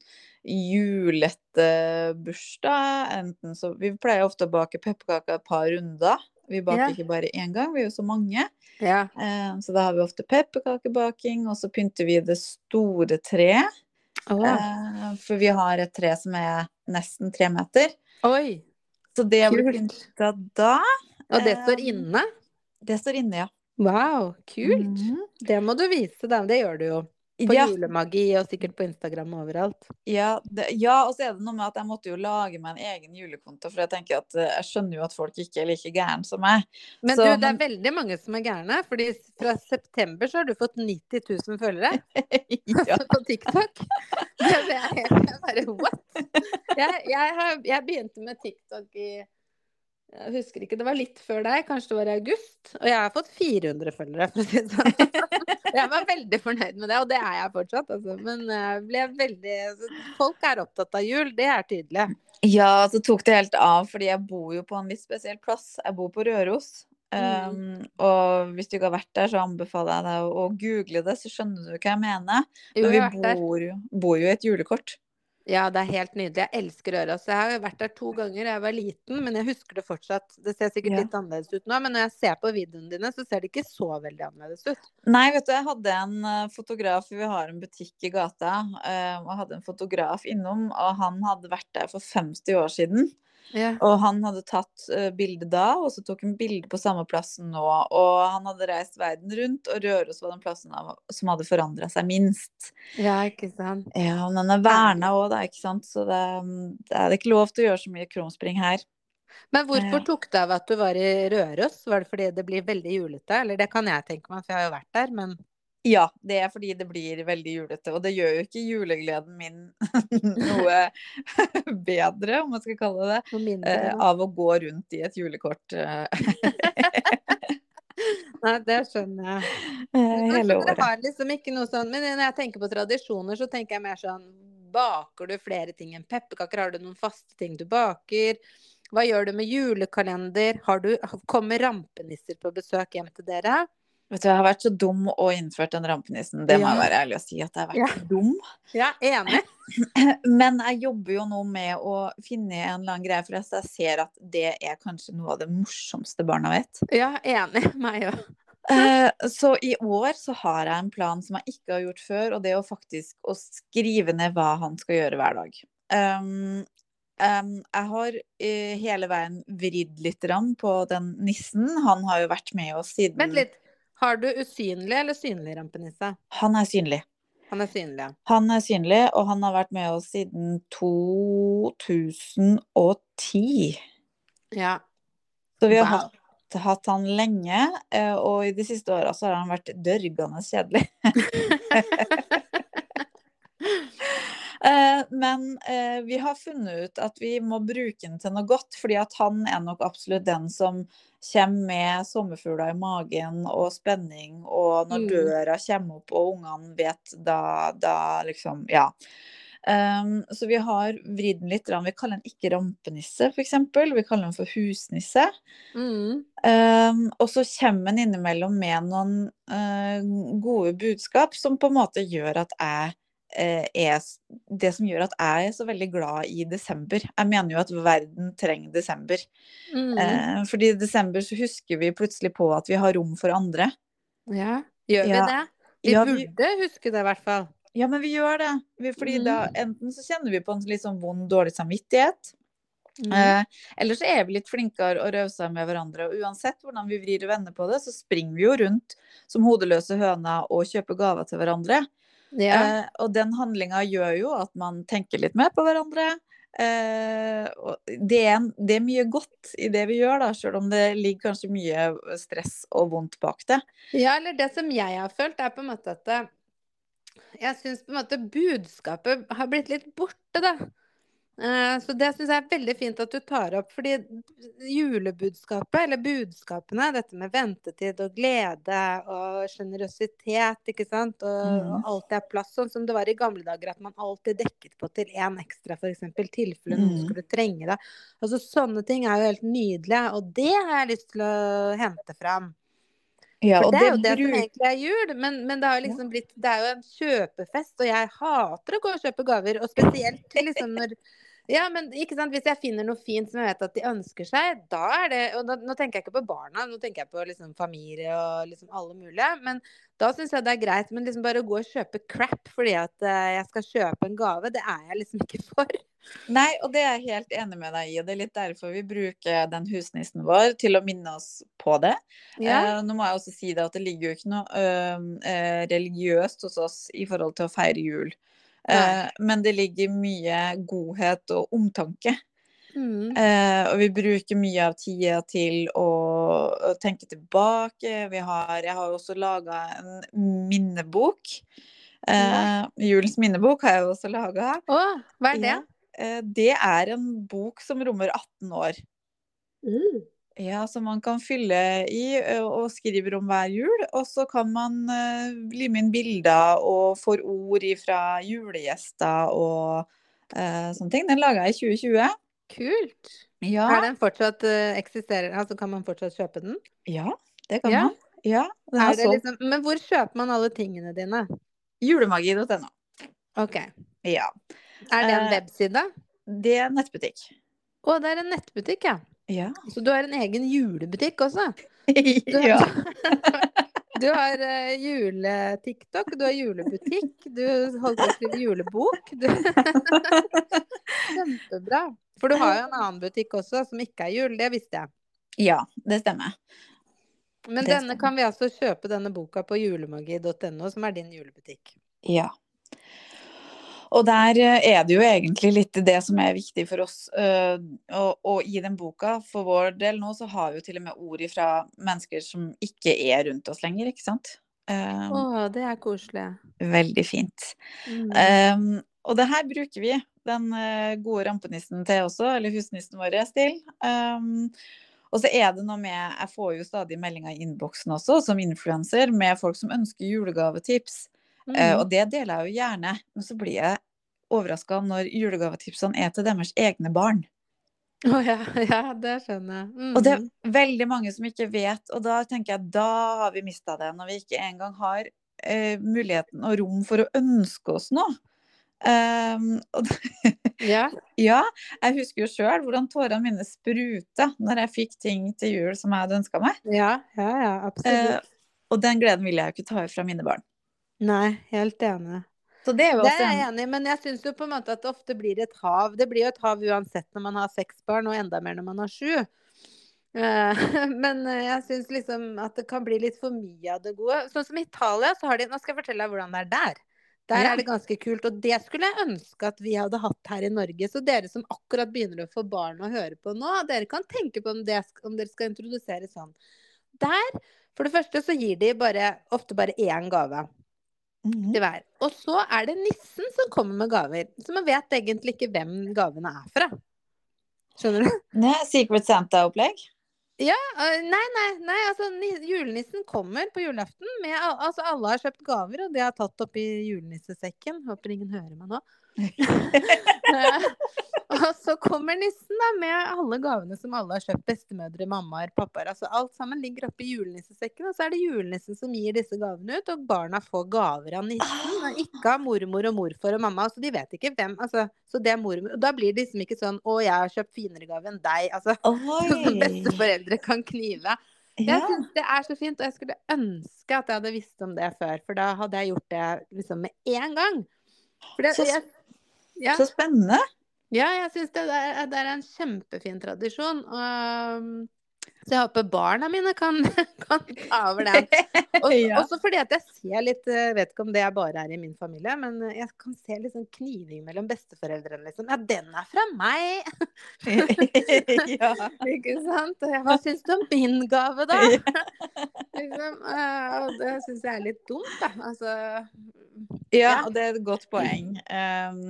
julete bursdag. Enten så Vi pleier ofte å bake pepperkaker et par runder. Vi baker Ja. ikke bare én gang, vi er jo så mange. ja. Um, så da har vi ofte pepperkakebaking, og så pynter vi det store treet. Å, Eh, for vi har et tre som er nesten tre meter. Oi. Så det blir pynta da. Og det står Eh, inne? Det står inne, ja. Wow, kult. Mhm. Det må du vise, dem. Det gjør du jo. På Ja, julemagi og sikkert på Instagram og overalt. ja, det, ja, og så er det noe med at jeg måtte jo lage meg en egen julekonto, for jeg tenker at eh, jeg skjønner jo at folk ikke er like gærne som meg. Men Så, du, det men- er veldig mange som er gærne. fordi fra september så har du fått 90 000 følgere ja. på TikTok. Det, det er helt bare what? Jeg, jeg, har, jeg begynte med TikTok i jeg husker ikke, Det var litt før deg, kanskje det var i august. Og jeg har fått 400 følgere. for å si det sånn. Jeg var veldig fornøyd med det, og det er jeg fortsatt. Altså. Men jeg ble veldig altså, Folk er opptatt av jul, det er tydelig. ja, så tok det helt av, fordi jeg bor jo på en litt spesiell plass. Jeg bor på Røros. Mm. Um, og hvis du ikke har vært der, så anbefaler jeg deg å, å google det, så skjønner du hva jeg mener. Jo, Men vi jeg bor bor jo i et julekort. Ja, det er helt nydelig. Jeg elsker Røros. Jeg har vært der to ganger. Jeg var liten, men jeg husker det fortsatt. Det ser sikkert Ja. litt annerledes ut nå, men når jeg ser på videoene dine, så ser det ikke så veldig annerledes ut. Nei, vet du, jeg hadde en eh, fotograf, vi har en butikk i gata, eh, og jeg hadde en fotograf innom, og han hadde vært der for 50 år siden. Ja. Og han hadde tatt uh, bilde da, og så tok han bilde på samme plassen nå. Og han hadde reist verden rundt, og Røros var den plassen som hadde forandra seg minst. ja, ikke sant. Ja, men den er verna òg, da, ikke sant. Så det, det er ikke lov til å gjøre så mye krumspring her. Men hvorfor tok det av at du var i Røros? Var det fordi det blir veldig julete? Eller det kan jeg tenke meg, for jeg har jo vært der, men Ja, det er fordi det blir veldig julete, og det gjør jo ikke julegleden min noe bedre, om man skal kalle det det, mindre. eh, av å gå rundt i et julekort. eh. Nei, det skjønner jeg. eh, hele Dere året. har liksom ikke noe sånn Men når jeg tenker på tradisjoner, så tenker jeg mer sånn Baker du flere ting enn pepperkaker? Har du noen faste ting du baker? Hva gjør du med julekalender? Har du, kommer rampenisser på besøk hjem til dere? Vet du, jeg har vært så dum og innført den rampenissen. Det må jeg være ærlig og si at jeg har vært dum. Ja, enig. Men jeg jobber jo nå med å finne en eller annen greie, for jeg ser at det er kanskje noe av det morsomste barna vet. Ja, enig. Meg òg. Eh, Så i år så har jeg en plan som jeg ikke har gjort før, og det er jo faktisk å skrive ned hva han skal gjøre hver dag. Um, um, jeg har uh, hele veien vridd litt på den nissen. Han har jo vært med oss siden Vent litt. Har du usynlig eller synlig rampenisse? Han er synlig. Han er synlig. Han er synlig, og han har vært med oss siden 2010. ja. Så vi har Wow. hatt, hatt han lenge, eh, og i de siste åra så har han vært dørgende kjedelig. Eh, Men eh, vi har funnet ut at vi må bruke den til noe godt, fordi at han er nok absolutt den som kommer med sommerfugler i magen og spenning, og når Mm. døra kommer opp og ungene vet da, da liksom Ja. Um, så vi har vridd den litt. Vi kaller den ikke rampenisse, f.eks. Vi kaller den for husnisse. Mm. Um, og så kommer den innimellom med noen uh, gode budskap som på en måte gjør at jeg er Det som gjør at jeg er så veldig glad i desember. Jeg mener jo at verden trenger desember. Mm. Eh, fordi i desember så husker vi plutselig på at vi har rom for andre. ja. Gjør vi det? Vi Ja, vi- burde huske det, i hvert fall. Ja, men vi gjør det. Fordi Mm. da enten så kjenner vi på en litt sånn vond, dårlig samvittighet. Mm. Eh, eller så er vi litt flinkere og rausere med hverandre. Og uansett hvordan vi vrir og vender på det, så springer vi jo rundt som hodeløse høner og kjøper gaver til hverandre. Ja. Eh, og den handlinga gjør jo at man tenker litt mer på hverandre. Eh, det, er, det er mye godt i det vi gjør, da, sjøl om det ligger kanskje mye stress og vondt bak det. Ja, eller det som jeg har følt, er på en måte at jeg syns på en måte budskapet har blitt litt borte, da. Eh, Så det syns jeg er veldig fint at du tar opp, fordi julebudskapet, eller budskapene, dette med ventetid og glede og sjenerøsitet, ikke sant, og, Mm. og alltid er plass, sånn som det var i gamle dager, at man alltid dekket på til én ekstra, f.eks. tilfelle noen Mm. skulle trenge det. Altså sånne ting er jo helt nydelige, og det har jeg lyst til å hente fram. Ja, For og det er jo det som egentlig er jul, men, men det har liksom blitt Det er jo en kjøpefest, og jeg hater å gå og kjøpe gaver, og spesielt liksom når ja, men ikke sant, Hvis jeg finner noe fint som jeg vet at de ønsker seg, da er det og da, Nå tenker jeg ikke på barna, nå tenker jeg på liksom familie og liksom alle mulige. Men da syns jeg det er greit. Men liksom bare å gå og kjøpe crap fordi at eh, jeg skal kjøpe en gave, det er jeg liksom ikke for. Nei, og det er jeg helt enig med deg i, og det er litt derfor vi bruker den husnissen vår til å minne oss på det. Ja. Eh, nå må jeg også si det at det ligger jo ikke noe eh, religiøst hos oss i forhold til å feire jul. Eh, men det ligger mye godhet og omtanke. Mm. Eh, og vi bruker mye av tida til å, å tenke tilbake. Vi har, jeg har også laga en minnebok. Eh, Julens minnebok har jeg også laga. Å, hva er det? Ja, eh, det er en bok som rommer 18 år. Mm. Ja, som man kan fylle i og skriver om hver jul. Og så kan man uh, lime inn bilder og får ord fra julegjester og uh, sånne ting. Den laga jeg i 2020. Kult. Ja, Er den fortsatt uh, eksisterer? Altså kan man fortsatt kjøpe den? ja det kan Ja. man. Ja, liksom, men hvor kjøper man alle tingene dine? julemagi.no. Ok. Ja. Er det en Eh, webside? Det er en nettbutikk. Å, det er en nettbutikk, ja. Ja. Så du har en egen julebutikk også? Du, ja. du har uh, jule-TikTok, du har julebutikk, du holder på å skrive julebok. Du... Kjempebra. For du har jo en annen butikk også som ikke er jul, det visste jeg. ja, det stemmer. Men Det denne stemmer. kan vi altså kjøpe denne boka på julemagi.no, som er din julebutikk. Ja. Og der eh, er det jo egentlig litt det som er viktig for oss. Og, og i den boka, for vår del nå, så har vi jo til og med ord fra mennesker som ikke er rundt oss lenger, ikke sant. Um, Å, det er koselig. Veldig fint. Mm. Um, og det her bruker vi den eh, gode rampenissen til også, eller husnissen vår til. Um, Og så er det noe med Jeg får jo stadig meldinger i innboksen også, som influenser, med folk som ønsker julegavetips. Mm. Eh, og det deler jeg jo gjerne. Men så blir jeg overraska når julegavetipsene er til deres egne barn. Å ja, ja, det skjønner jeg. Mm. Og det er veldig mange som ikke vet, og da tenker jeg da har vi mista det. Når vi ikke engang har eh, muligheten og rom for å ønske oss noe. Um, Ja. ja, jeg husker jo sjøl hvordan tårene mine spruta når jeg fikk ting til jul som jeg hadde ønska meg. Ja, ja, ja, absolutt. Uh, og den gleden vil jeg jo ikke ta fra mine barn. Nei, helt enig. Så det er jo Det også er jeg enig i, men jeg syns jo på en måte at det ofte blir et hav. Det blir jo et hav uansett når man har seks barn, og enda mer når man har sju. Eh, Men eh, jeg syns liksom at det kan bli litt for mye av det gode. Sånn som i Italia, så har de Nå skal jeg fortelle deg hvordan det er der. Der er det ganske kult, og det skulle jeg ønske at vi hadde hatt her i Norge. Så dere som akkurat begynner å få barn og høre på nå, dere kan tenke på om, det, om dere skal introdusere sånn. Der, for det første, så gir de bare, ofte bare én gave Til hver. Og så er det nissen som kommer med gaver. Så man vet egentlig ikke hvem gavene er fra. Skjønner du? Nei, Secret Santa-opplegg. Ja, nei, nei, nei, altså julenissen kommer på julaften med Altså alle har kjøpt gaver, og det har tatt oppi julenissesekken. Håper ingen hører meg nå. Og så kommer nissen da med alle gavene som alle har kjøpt. Bestemødre, mammaer, pappaer. Altså alt sammen ligger oppi julenissesekken. Og så er det julenissen som gir disse gavene ut, og barna får gaver av nissen. Og ikke av mormor og morfar og mamma. Altså de vet ikke hvem. Altså, så det er mormor. Og da blir det liksom ikke sånn 'Å, jeg har kjøpt finere gave enn deg'. Altså som besteforeldre kan knive. Jeg synes syns det er så fint, og jeg skulle ønske at jeg hadde visst om det før. For da hadde jeg gjort det liksom med en gang. For det, Så jeg, ja. Så spennende. Ja, jeg syns det, det er en kjempefin tradisjon. Og, så jeg håper barna mine kan, kan ta over den. Også, Ja. Også fordi at jeg ser litt Jeg vet ikke om det er bare er i min familie, men jeg kan se litt sånn kniving mellom besteforeldrene. Liksom. Ja, den er fra meg! ja. Ikke sant? Hva syns du om min gave, da? liksom, eh, og det syns jeg er litt dumt, da. Altså Ja, og det er et godt poeng. Um,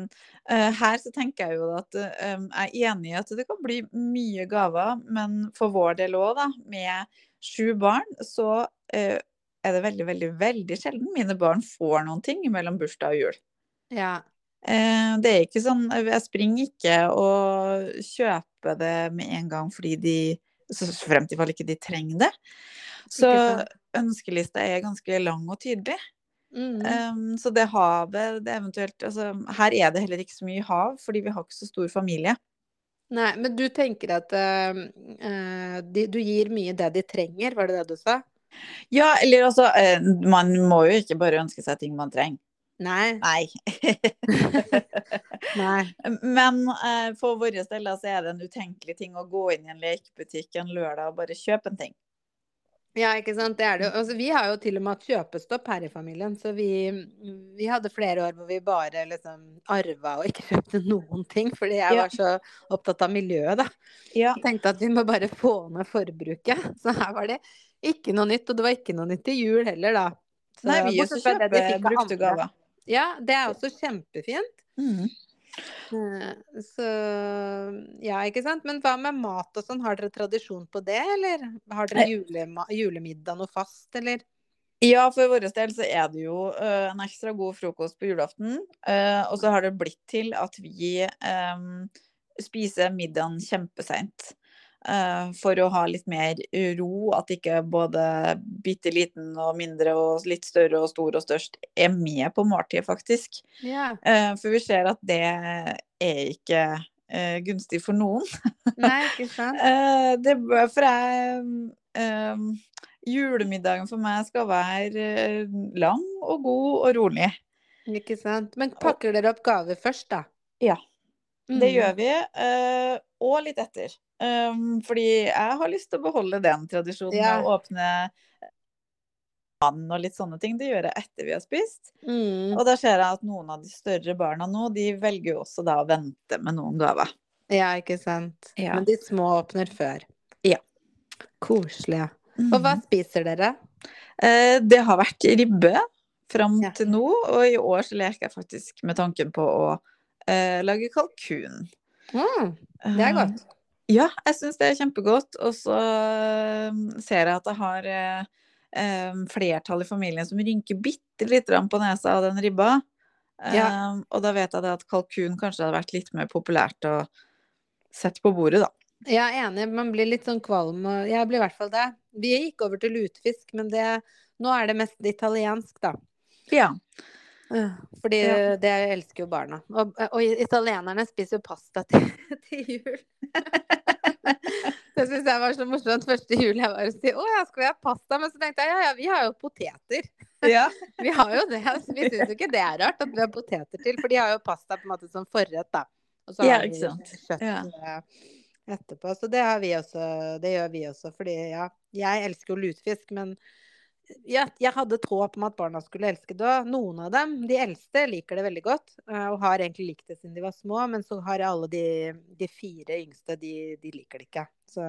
uh, her så tenker jeg jo at um, jeg er enig i at det kan bli mye gaver, men for vår del òg, da, med sju barn, så eh, er det veldig, veldig, veldig sjelden mine barn får noen ting mellom bursdag og jul. Ja. Eh, det er ikke sånn Jeg springer ikke og kjøper det med en gang fordi de Så fremt i fall ikke de trenger det. Så ønskelista er ganske lang og tydelig. Mm. Um, så det havet det eventuelt altså, Her er det heller ikke så mye hav, fordi vi har ikke så stor familie. Nei, men du tenker at eh, de, du gir mye det de trenger, var det det du sa? Ja, eller altså uh, Man må jo ikke bare ønske seg ting man trenger. Nei. Nei. Nei. Men uh, for vår del så er det en utenkelig ting å gå inn i en lekebutikk en lørdag og bare kjøpe en ting. Ja, ikke sant. Det er det. Altså, vi har jo til og med hatt kjøpestopp her i familien. Så vi, vi hadde flere år hvor vi bare liksom arva og ikke kjøpte noen ting. Fordi jeg var så opptatt av miljøet, da. Ja. Jeg tenkte at vi må bare få ned forbruket. Så her var det ikke noe nytt. Og det var ikke noe nytt til jul heller, da. Så, Nei, vi også kjøper brukte gaver. Ja, det er også kjempefint. Mm. Eh, Så ja, ikke sant. Men hva med mat og sånn, har dere tradisjon på det, eller? Har dere julemiddag noe fast, eller? Ja, for vår del så er det jo uh, en ekstra god frokost på julaften. Uh, og så har det blitt til at vi um, spiser middagen kjempeseint. Eh, for å ha litt mer ro, at ikke både bitte liten og mindre og litt større og stor og størst er med på måltidet, faktisk. Yeah. For vi ser at det er ikke eh, gunstig for noen. Nei, ikke sant. Eh, det, for jeg Julemiddagen for meg skal være lang og god og rolig. Ikke sant. Men pakker dere opp gaver først, da? Ja, Mm. Det gjør vi. og litt etter. Um, fordi jeg har lyst til å beholde den tradisjonen Ja. å åpne vann og litt sånne ting. Det gjør jeg etter vi har spist. Mm. Og da ser jeg at noen av de større barna nå, de velger jo også da å vente med noen gaver. Ja, ikke sant. Ja. Men de små åpner før. Ja. Koselig. Og hva spiser dere? Eh, Det har vært ribbe fram Ja. til nå, og i år så leker jeg faktisk med tanken på å eh, lage kalkun. Mm, det er godt. Ja, jeg syns det er kjempegodt. Og så eh, ser jeg at jeg har eh, flertall i familien som rynker bitte lite grann på nesa av den ribba. Ja. Um, og da vet jeg det at kalkun kanskje hadde vært litt mer populært å sette på bordet, da. Jeg er enig, man blir litt sånn kvalm, og jeg blir i hvert fall det. Vi gikk over til lutefisk, men det, nå er det mest italiensk, da. Ja. Fordi Ja. det elsker jo barna. Og, og italienerne spiser jo pasta til, til jul. det syns jeg var så morsomt første jul jeg var og si å ja, skal vi ha pasta? Men så tenkte jeg ja ja, vi har jo poteter. ja. Vi har jo det. Så vi syns jo ikke det er rart at vi har poteter til, for de har jo pasta på en måte som forrett, da. Og så Ja, har de sant. kjøtt Ja. eh, etterpå. Så det har vi også. Det gjør vi også, fordi ja, jeg elsker jo lutefisk, men ja, jeg hadde håp om at barna skulle elske det. Noen av dem, de eldste, liker det veldig godt. eh, Og har egentlig likt det siden de var små. Men så har alle de, de fire yngste, de, de liker det ikke. Så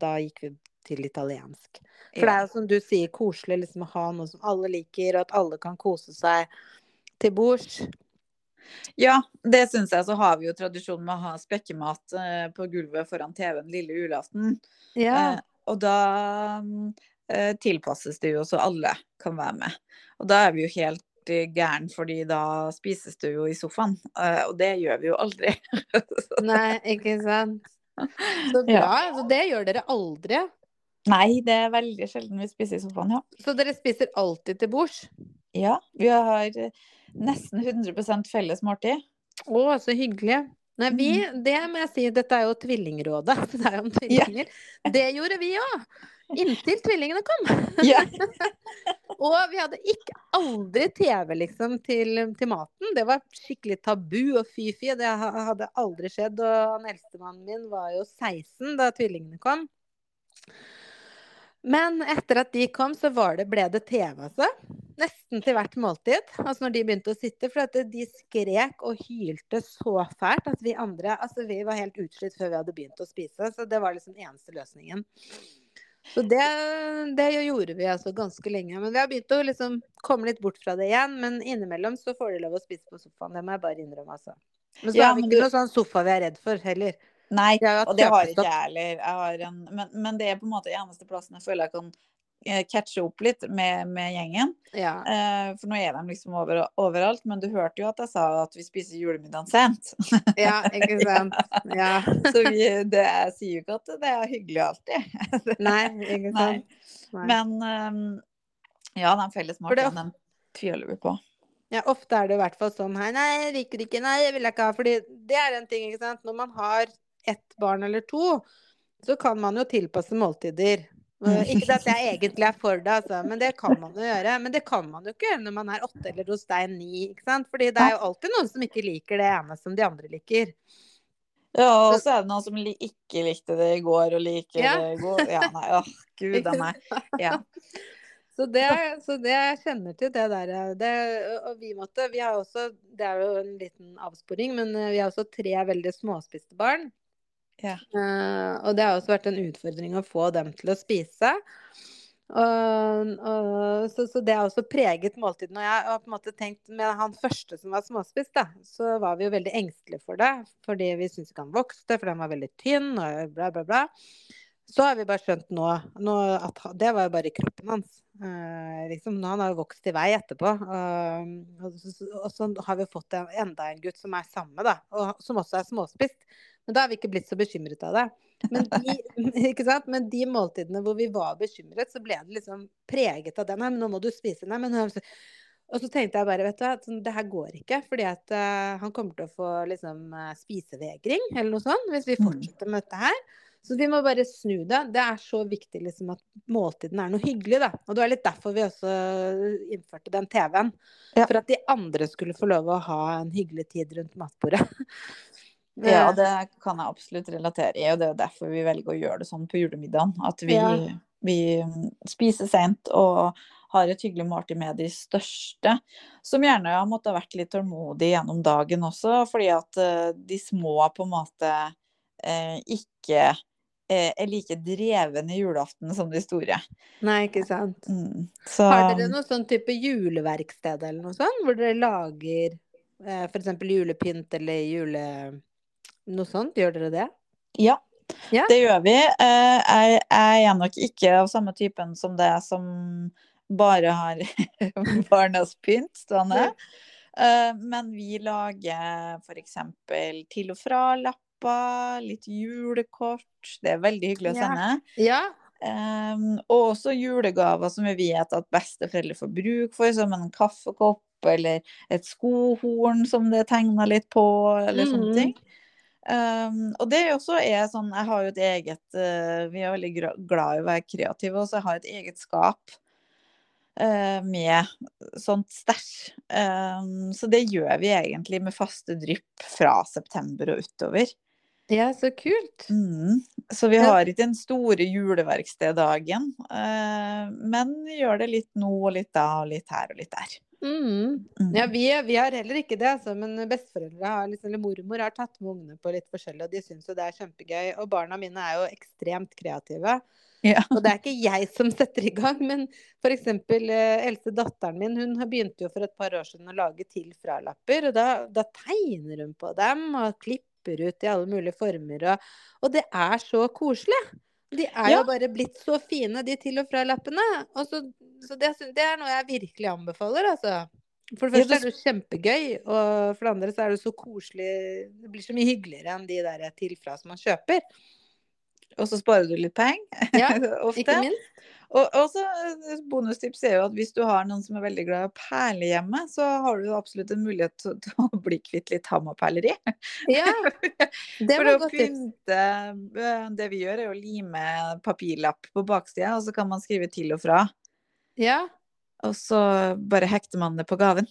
da gikk vi til italiensk. For det er jo som du sier, koselig liksom å ha noe som alle liker, og at alle kan kose seg til bords. Ja, det syns jeg. Så har vi jo tradisjon med å ha spekkemat eh, på gulvet foran TV-en lille julaften. Eh, og da mm, tilpasses det jo så alle kan være med. Og da er vi jo helt eh, gæren, fordi da spises det jo i sofaen. Eh, og det gjør vi jo aldri. Nei, ikke sant. Så bra. Så det gjør dere aldri. Nei, det er veldig sjelden vi spiser i sofaen, ja. Så dere spiser alltid til bords? Ja, vi har eh, nesten 100 felles måltid. Å, så hyggelig. Nei, vi, det må jeg si, dette er jo tvillingrådet. Det er jo om tvillinger. Det gjorde vi òg. Inntil tvillingene kom. Ja. Og vi hadde ikke aldri TV liksom til, til maten. Det var skikkelig tabu og fy-fy. Det hadde aldri skjedd. Og han eldstemannen min var jo 16 da tvillingene kom. Men etter at de kom, så var det, ble det TV, altså. Nesten til hvert måltid. Altså når de begynte å sitte. For de skrek og hylte så fælt at vi andre Altså vi var helt utslitt før vi hadde begynt å spise. Så det var liksom eneste løsningen. Så det, det gjorde vi altså ganske lenge. Men vi har begynt å liksom komme litt bort fra det igjen. Men innimellom så får de lov å spise på sofaen. Det må jeg bare innrømme, altså. Men så Ja, har vi ikke du- noe sånn sofa vi er redd for heller. Nei, og det har ikke jeg heller. Jeg har en, men, men det er på en måte eneste plassen jeg føler jeg kan catche opp litt med, med gjengen. Ja. Eh, for nå er de liksom over, overalt. Men du hørte jo at jeg sa at vi spiser julemiddagen sent. ja, ikke sant. Ja. Så vi, det, jeg sier jo ikke at det er hyggelig alltid. Nei, ikke sant. Nei. Men um, ja, de felles måltiden, tviler vi på. Ja, ofte er det i hvert fall sånn her Nei, jeg liker ikke, nei, jeg vil ikke ha Fordi det er en ting, ikke sant. Når man har ett barn eller to, så kan man jo tilpasse måltider. Eh, Ikke at jeg egentlig er for det, altså, men det kan man jo gjøre. Men det kan man jo ikke gjøre når man er åtte eller hos deg ni. ikke sant? Fordi det er jo alltid noen som ikke liker det ene som de andre liker. Ja, og så er det noen som ikke likte det i går, og liker Ja. det i går. Ja, nei, åh, gud a meg. Ja. Så det, så det jeg kjenner til det der det, Og vi måtte Vi har også Det er jo en liten avsporing, men eh, vi har også tre veldig småspiste barn. Ja. Uh, og det har også vært en utfordring å få dem til å spise. Og, og, så, så det har også preget måltiden. Og jeg har på en måte tenkt med han første som var småspist, da, så var vi jo veldig engstelige for det. Fordi vi syntes ikke han vokste, fordi han var veldig tynn og bla, bla, bla. Så har vi bare skjønt nå, nå at det var jo bare kroppen hans. Eh, liksom, nå han har jo vokst i vei etterpå. eh, og, så, og så har vi fått en, enda en gutt som er samme, da, og som også er småspist. Men da har vi ikke blitt så bekymret av det. Men de? Men de måltidene hvor vi var bekymret, så ble det liksom preget av den. Nei, men nå må du spise. Nei, men og så tenkte jeg bare, vet du hva, sånn, det her går ikke. Fordi at eh, han kommer til å få liksom eh, spisevegring eller noe sånt hvis vi fortsetter med dette her. Så vi må bare snu det. Det er så viktig liksom at måltiden er noe hyggelig, da. Og det var litt derfor vi også innførte den TV-en. Ja. For at de andre skulle få lov å ha en hyggelig tid rundt matbordet. Ja, Eh, det kan jeg absolutt relatere i, og det er derfor vi velger å gjøre det sånn på julemiddagen. At vi, Ja. vi mm, spiser sent og har et hyggelig måltid med de største. Som gjerne har måttet ha vært litt tålmodig gjennom dagen også, fordi at eh, de små på en måte eh, ikke eh, er like drevne julaften som de store. Nei, ikke sant. Mm. Så Har dere noe sånn type juleverksted eller noe sånt, hvor dere lager eh, f.eks. julepynt eller jule... Noe sånt? Gjør dere det? ja. Ja. Det gjør vi. Eh, Jeg jeg er nok ikke av samme typen som det som bare har barnas pynt stående. Eh, Men vi lager f.eks. til og fra-lapper, litt julekort. Det er veldig hyggelig å sende. Ja. Um, og også julegaver som vi vet at besteforeldre får bruk for, som en kaffekopp eller et skohorn som det er tegna litt på, eller sånne Mhm. ting. Um, og det også er sånn Jeg har jo et eget uh, Vi er veldig glad i å være kreative, og så jeg har et eget skap uh, med sånt stæsj. Um, så det gjør vi egentlig med faste drypp fra september og utover. ja, så kult. Mm. Så vi har ikke den store juleverksteddagen, uh, men gjør det litt nå og litt da og litt her og litt der. Mm. Ja, vi, vi har heller ikke det, altså, men besteforeldre har, liksom, eller mormor har tatt med ungene på litt forskjellig, og de syns jo det er kjempegøy. Og barna mine er jo ekstremt kreative. Ja. Og det er ikke jeg som setter i gang, men f.eks. Eh, eldste datteren min hun har begynte jo for et par år siden å lage til fra-lapper. Og da, da tegner hun på dem og klipper ut i alle mulige former. Og, og det er så koselig. De er Ja. jo bare blitt så fine, de til og fra-lappene. Så, så det, det er noe jeg virkelig anbefaler, altså. For det første er det kjempegøy, og for det andre så er det så koselig Det blir så mye hyggeligere enn de der til fra som man kjøper. Og så sparer du litt penger, Ja, ofte. Ikke minst. Og også eh, bonustips er jo at hvis du har noen som er veldig glad i å perle hjemme, så har du absolutt en mulighet til, til å bli kvitt litt hammerperleri. Ja, det For var å godt pynte eh, Det vi gjør, er å lime papirlapp på baksida, og så kan man skrive til og fra. Ja, Og så bare hekter man det på gaven.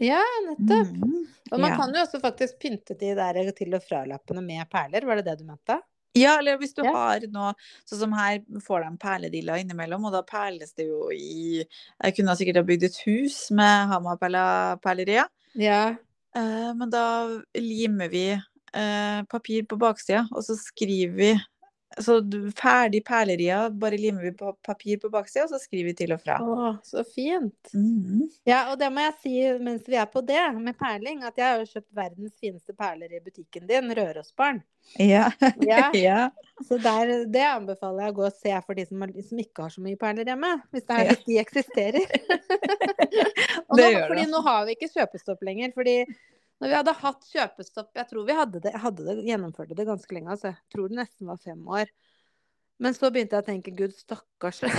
ja nettopp. Mm. Og man Ja. kan jo også faktisk pynte de der til og fra-lappene med perler, var det det du mente? Ja, eller hvis du Ja. har noe Sånn som her får de perlediller innimellom, og da perles det jo i Jeg kunne sikkert ha bygd et hus med Hamaperlerier, Ja. eh, men da limer vi eh, papir på baksida, og så skriver vi så ferdig perleria, bare limer vi på papir på baksida, og så skriver vi til og fra. Å, så fint. Mhm. Ja, og det må jeg si mens vi er på det med perling, at jeg har jo kjøpt verdens fineste perler i butikken din, Rørosbarn. Ja. Ja, ja. så der, det anbefaler jeg å gå og se for de som, har, som ikke har så mye perler hjemme. Hvis, det er, hvis de eksisterer. og Det gjør fordi det. nå har vi ikke kjøpestopp lenger. fordi når vi hadde hatt kjøpestopp Jeg tror vi hadde det, jeg hadde det, gjennomførte det ganske lenge. Altså. Jeg tror det nesten var fem år. Men så begynte jeg å tenke gud, stakkars.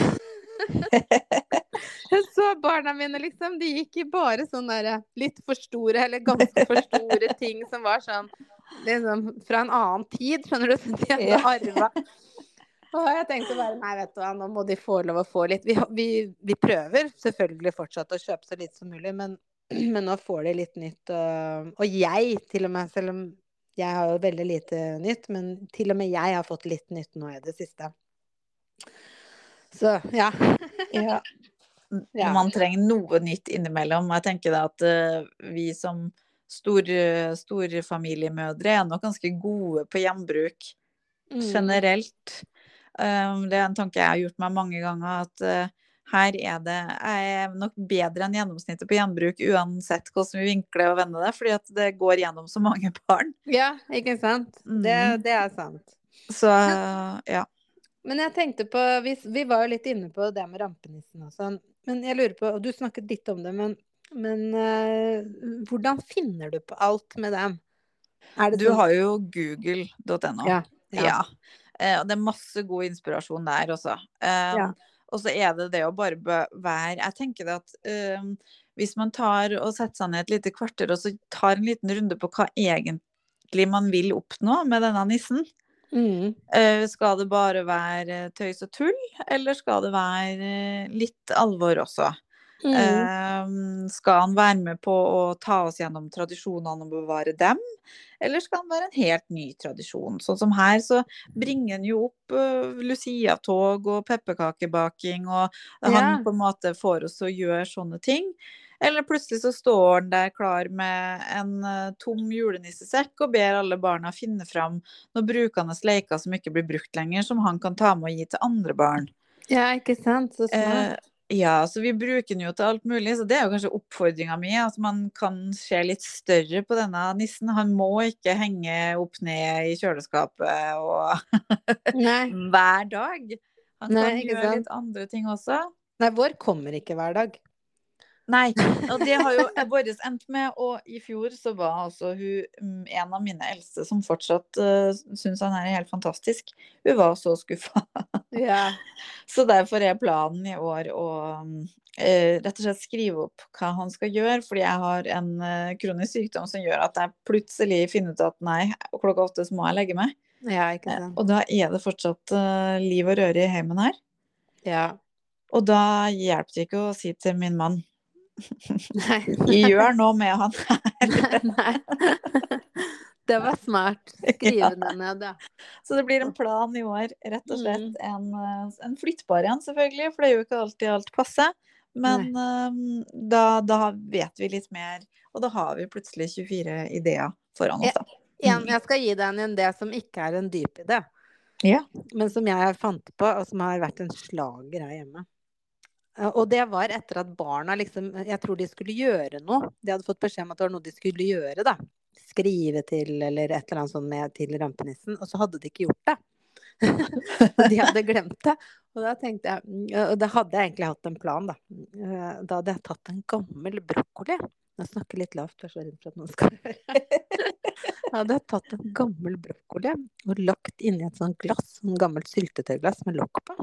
Jeg så barna mine, liksom. De gikk i bare sånn derre litt for store, eller ganske for store ting som var sånn liksom fra en annen tid, skjønner du. Som de hadde arva. Og jeg tenkte bare nei, vet du hva, nå må de få lov å få litt. Vi, vi, vi prøver selvfølgelig fortsatt å kjøpe så lite som mulig, men, men nå får de litt nytt. Og, og jeg, til og med, selv om jeg har jo veldig lite nytt, men til og med jeg har fått litt nytt nå i det siste. Så ja. Ja. Ja. Man trenger noe nytt innimellom. Jeg tenker da at uh, vi som store, familiemødre er nok ganske gode på gjenbruk Mm. generelt. Um, det er en tanke jeg har gjort meg mange ganger, at eh, her er det Jeg er nok bedre enn gjennomsnittet på gjenbruk uansett hvordan vi vinkler og vender det, fordi at det går gjennom så mange barn. Ja, ikke sant. Det, Mm. det er sant. Så ja. Men jeg tenkte på Vi, vi var jo litt inne på det med rampenissen og sånn. Men jeg lurer på, og du snakket litt om det, men, men uh, hvordan finner du på alt med dem? Det Du sånn- har jo google.no. Ja. Ja. Ja. Uh, og det er masse god inspirasjon der også. Uh, Ja. Og så er det det å bare være Jeg tenker det at um, hvis man tar og setter seg ned et lite kvarter og så tar en liten runde på hva egentlig man vil oppnå med denne nissen Mm. eh, Skal det bare være tøys og tull, eller skal det være eh, litt alvor også? Mm. Eh, skal han være med på å ta oss gjennom tradisjonene og bevare dem? Eller skal han være en helt ny tradisjon? Sånn som her, så bringer han jo opp uh, Lucia-tog og pepperkakebaking, og han på en måte får oss til å gjøre sånne ting. Eller plutselig så står han der klar med en eh, tom julenissesekk og ber alle barna finne fram noen brukende leker som ikke blir brukt lenger, som han kan ta med og gi til andre barn. Ja, ikke sant. Så smart. Eh, Ja, så vi bruker den jo til alt mulig, så det er jo kanskje oppfordringa mi. At man kan se litt større på denne nissen. Han må ikke henge opp ned i kjøleskapet og hver dag. Han Nei, kan gjøre litt andre ting også. Nei, vår kommer ikke hver dag. Nei, og det har jo vår endt med. Og i fjor så var altså hun mm, en av mine eldste som fortsatt uh, syns han er helt fantastisk. Hun var så skuffa. Ja. Så derfor er planen i år å uh, rett og slett skrive opp hva han skal gjøre. Fordi jeg har en uh, kronisk sykdom som gjør at jeg plutselig finner ut at nei, klokka åtte så må jeg legge meg. ja, Eh, sant. Og da er det fortsatt eh, liv og røre i heimen her. Ja. Og da hjelper det ikke å si til min mann Nei. gjør noe med han. her. Nei. Det var smart. Skrive det ned, ja. Så det blir en plan i år. Rett og slett Mm. en, eh, en flyttbar en, selvfølgelig. For det er jo ikke alltid alt passer. Men eh, da, da vet vi litt mer, og da har vi plutselig 24 ideer foran oss. Da. Jeg, jeg skal gi deg en idé som ikke er en dyp idé, Ja. men som jeg fant på, og som har vært en slager her hjemme. Eh, Og det var etter at barna liksom Jeg tror de skulle gjøre noe. De hadde fått beskjed om at det var noe de skulle gjøre, da. Skrive til, eller et eller annet sånt med til rampenissen. Og så hadde de ikke gjort det. de hadde glemt det. Og da tenkte jeg mm, Og da hadde jeg egentlig hatt en plan, da. Eh, Da hadde jeg tatt en gammel brokkoli. Jeg snakker litt lavt, jeg er så redd for at noen skal høre. Jeg hadde tatt en gammel brokkoli og lagt inni et sånt glass, en gammelt syltetøyglass med lokk på.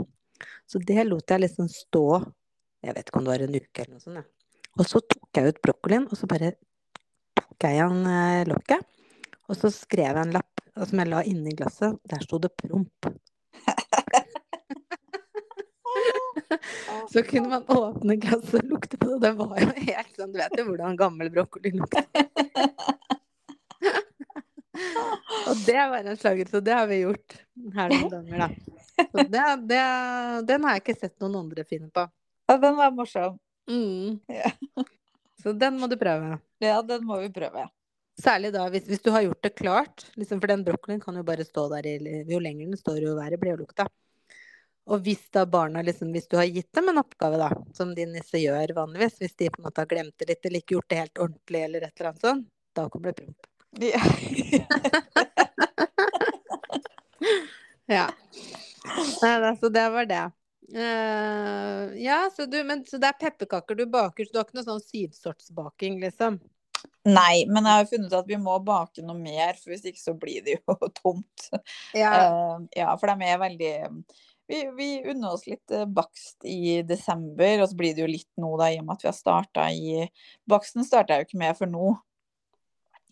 Så det lot jeg liksom stå, jeg vet ikke om det var en uke eller noe sånt. Ja. Og så tok jeg ut brokkolien, og så bare tok jeg igjen eh, lokket. Og så skrev jeg en lapp som jeg la inni glasset. Der sto det promp. Så kunne man åpne glasset og lukte på det. Det var jo helt sånn, du vet jo hvordan gammel brokkoli lukter. Og det var en slager, så det har vi gjort her noen ganger, da. Det, det, den har jeg ikke sett noen andre finne på. Ja, den var morsom. Mm. Ja. Så den må du prøve. Ja, den må vi prøve. Særlig da hvis, hvis du har gjort det klart. Liksom, for den brokkolien kan jo bare stå der i Jo lenger den står, jo verre blir jo lukta. Og hvis da barna liksom, hvis du har gitt dem en oppgave, da, som din nisse gjør vanligvis, hvis de på en måte har glemt det litt eller ikke gjort det helt ordentlig eller et eller annet sånt, da kommer det promp. Ja. Ja. Nei da, så det var det. Uh, ja, så, du, men, så det er pepperkaker du baker, så du har ikke noe sånn syvsortsbaking, liksom? Nei, men jeg har funnet ut at vi må bake noe mer, for hvis ikke så blir det jo tomt. Ja. uh, ja, for de er veldig vi, vi unner oss litt eh, bakst i desember, og så blir det jo litt nå, da, i og med at vi har starta i Baksten starta jeg jo ikke med for nå.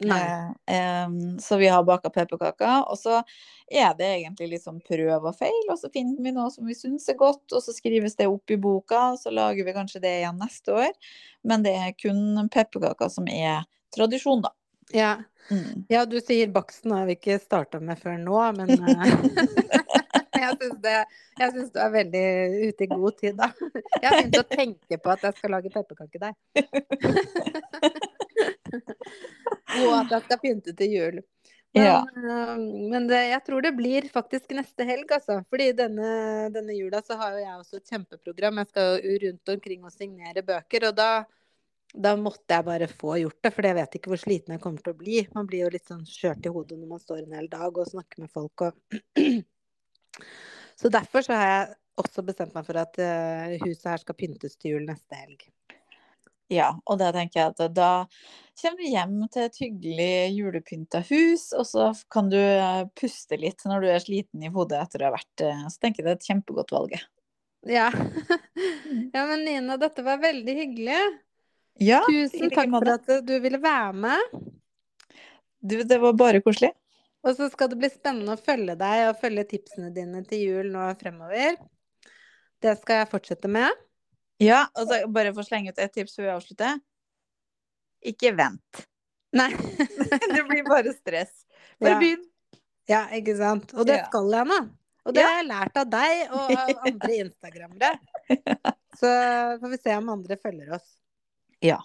Eh, så vi har baka pepperkaker. Og så er det egentlig sånn prøv og feil, og så finner vi noe som vi syns er godt, og så skrives det opp i boka, og så lager vi kanskje det igjen neste år. Men det er kun pepperkaker som er tradisjon, da. Ja. Mm. ja, du sier baksten har vi ikke starta med før nå, men eh, jeg syns du er veldig ute i god tid, da. Jeg har begynt å tenke på at jeg skal lage pepperkakedeig. Og at jeg skal pynte til jul. Men, Ja. eh, men det, jeg tror det blir faktisk neste helg, altså. Fordi denne, denne jula så har jo jeg også et kjempeprogram. Jeg skal jo rundt omkring og signere bøker. Og da, da måtte jeg bare få gjort det, for jeg vet ikke hvor sliten jeg kommer til å bli. Man blir jo litt sånn skjørt i hodet når man står en hel dag og snakker med folk og Så derfor så har jeg også bestemt meg for at eh, huset her skal pyntes til jul neste helg. Ja, og da tenker jeg at da kommer du hjem til et hyggelig julepynta hus, og så kan du eh, puste litt når du er sliten i hodet etter å ha vært eh, Så tenker jeg det er et kjempegodt valg. Ja. ja, men Nina, dette var veldig hyggelig. Ja, Tusen takk for at du ville være med. du, det var bare koselig. Og så skal det bli spennende å følge deg og følge tipsene dine til jul nå fremover. Det skal jeg fortsette med. Ja, og så bare for å slenge ut et tips før vi avslutter. Ikke vent. Nei. Det blir bare stress. Bare Ja. begynn. Ja, ikke sant. Og det Ja. skal jeg nå. Og det Ja. har jeg lært av deg og av andre instagrammere. Så får vi se om andre følger oss. Ja.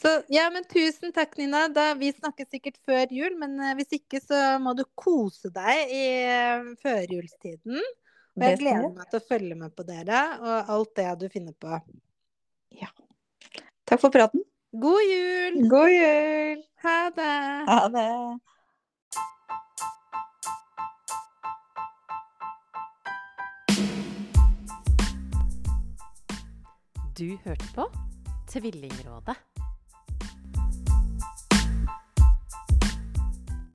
Så ja, men tusen takk, Nina. Da, vi snakkes sikkert før jul, men eh, hvis ikke så må du kose deg i eh, førjulstiden. Og jeg gleder meg til å følge med på dere og alt det du finner på. Takk for praten. God jul! God jul! Ha det! Ha det. Du hørte på Tvillingrådet.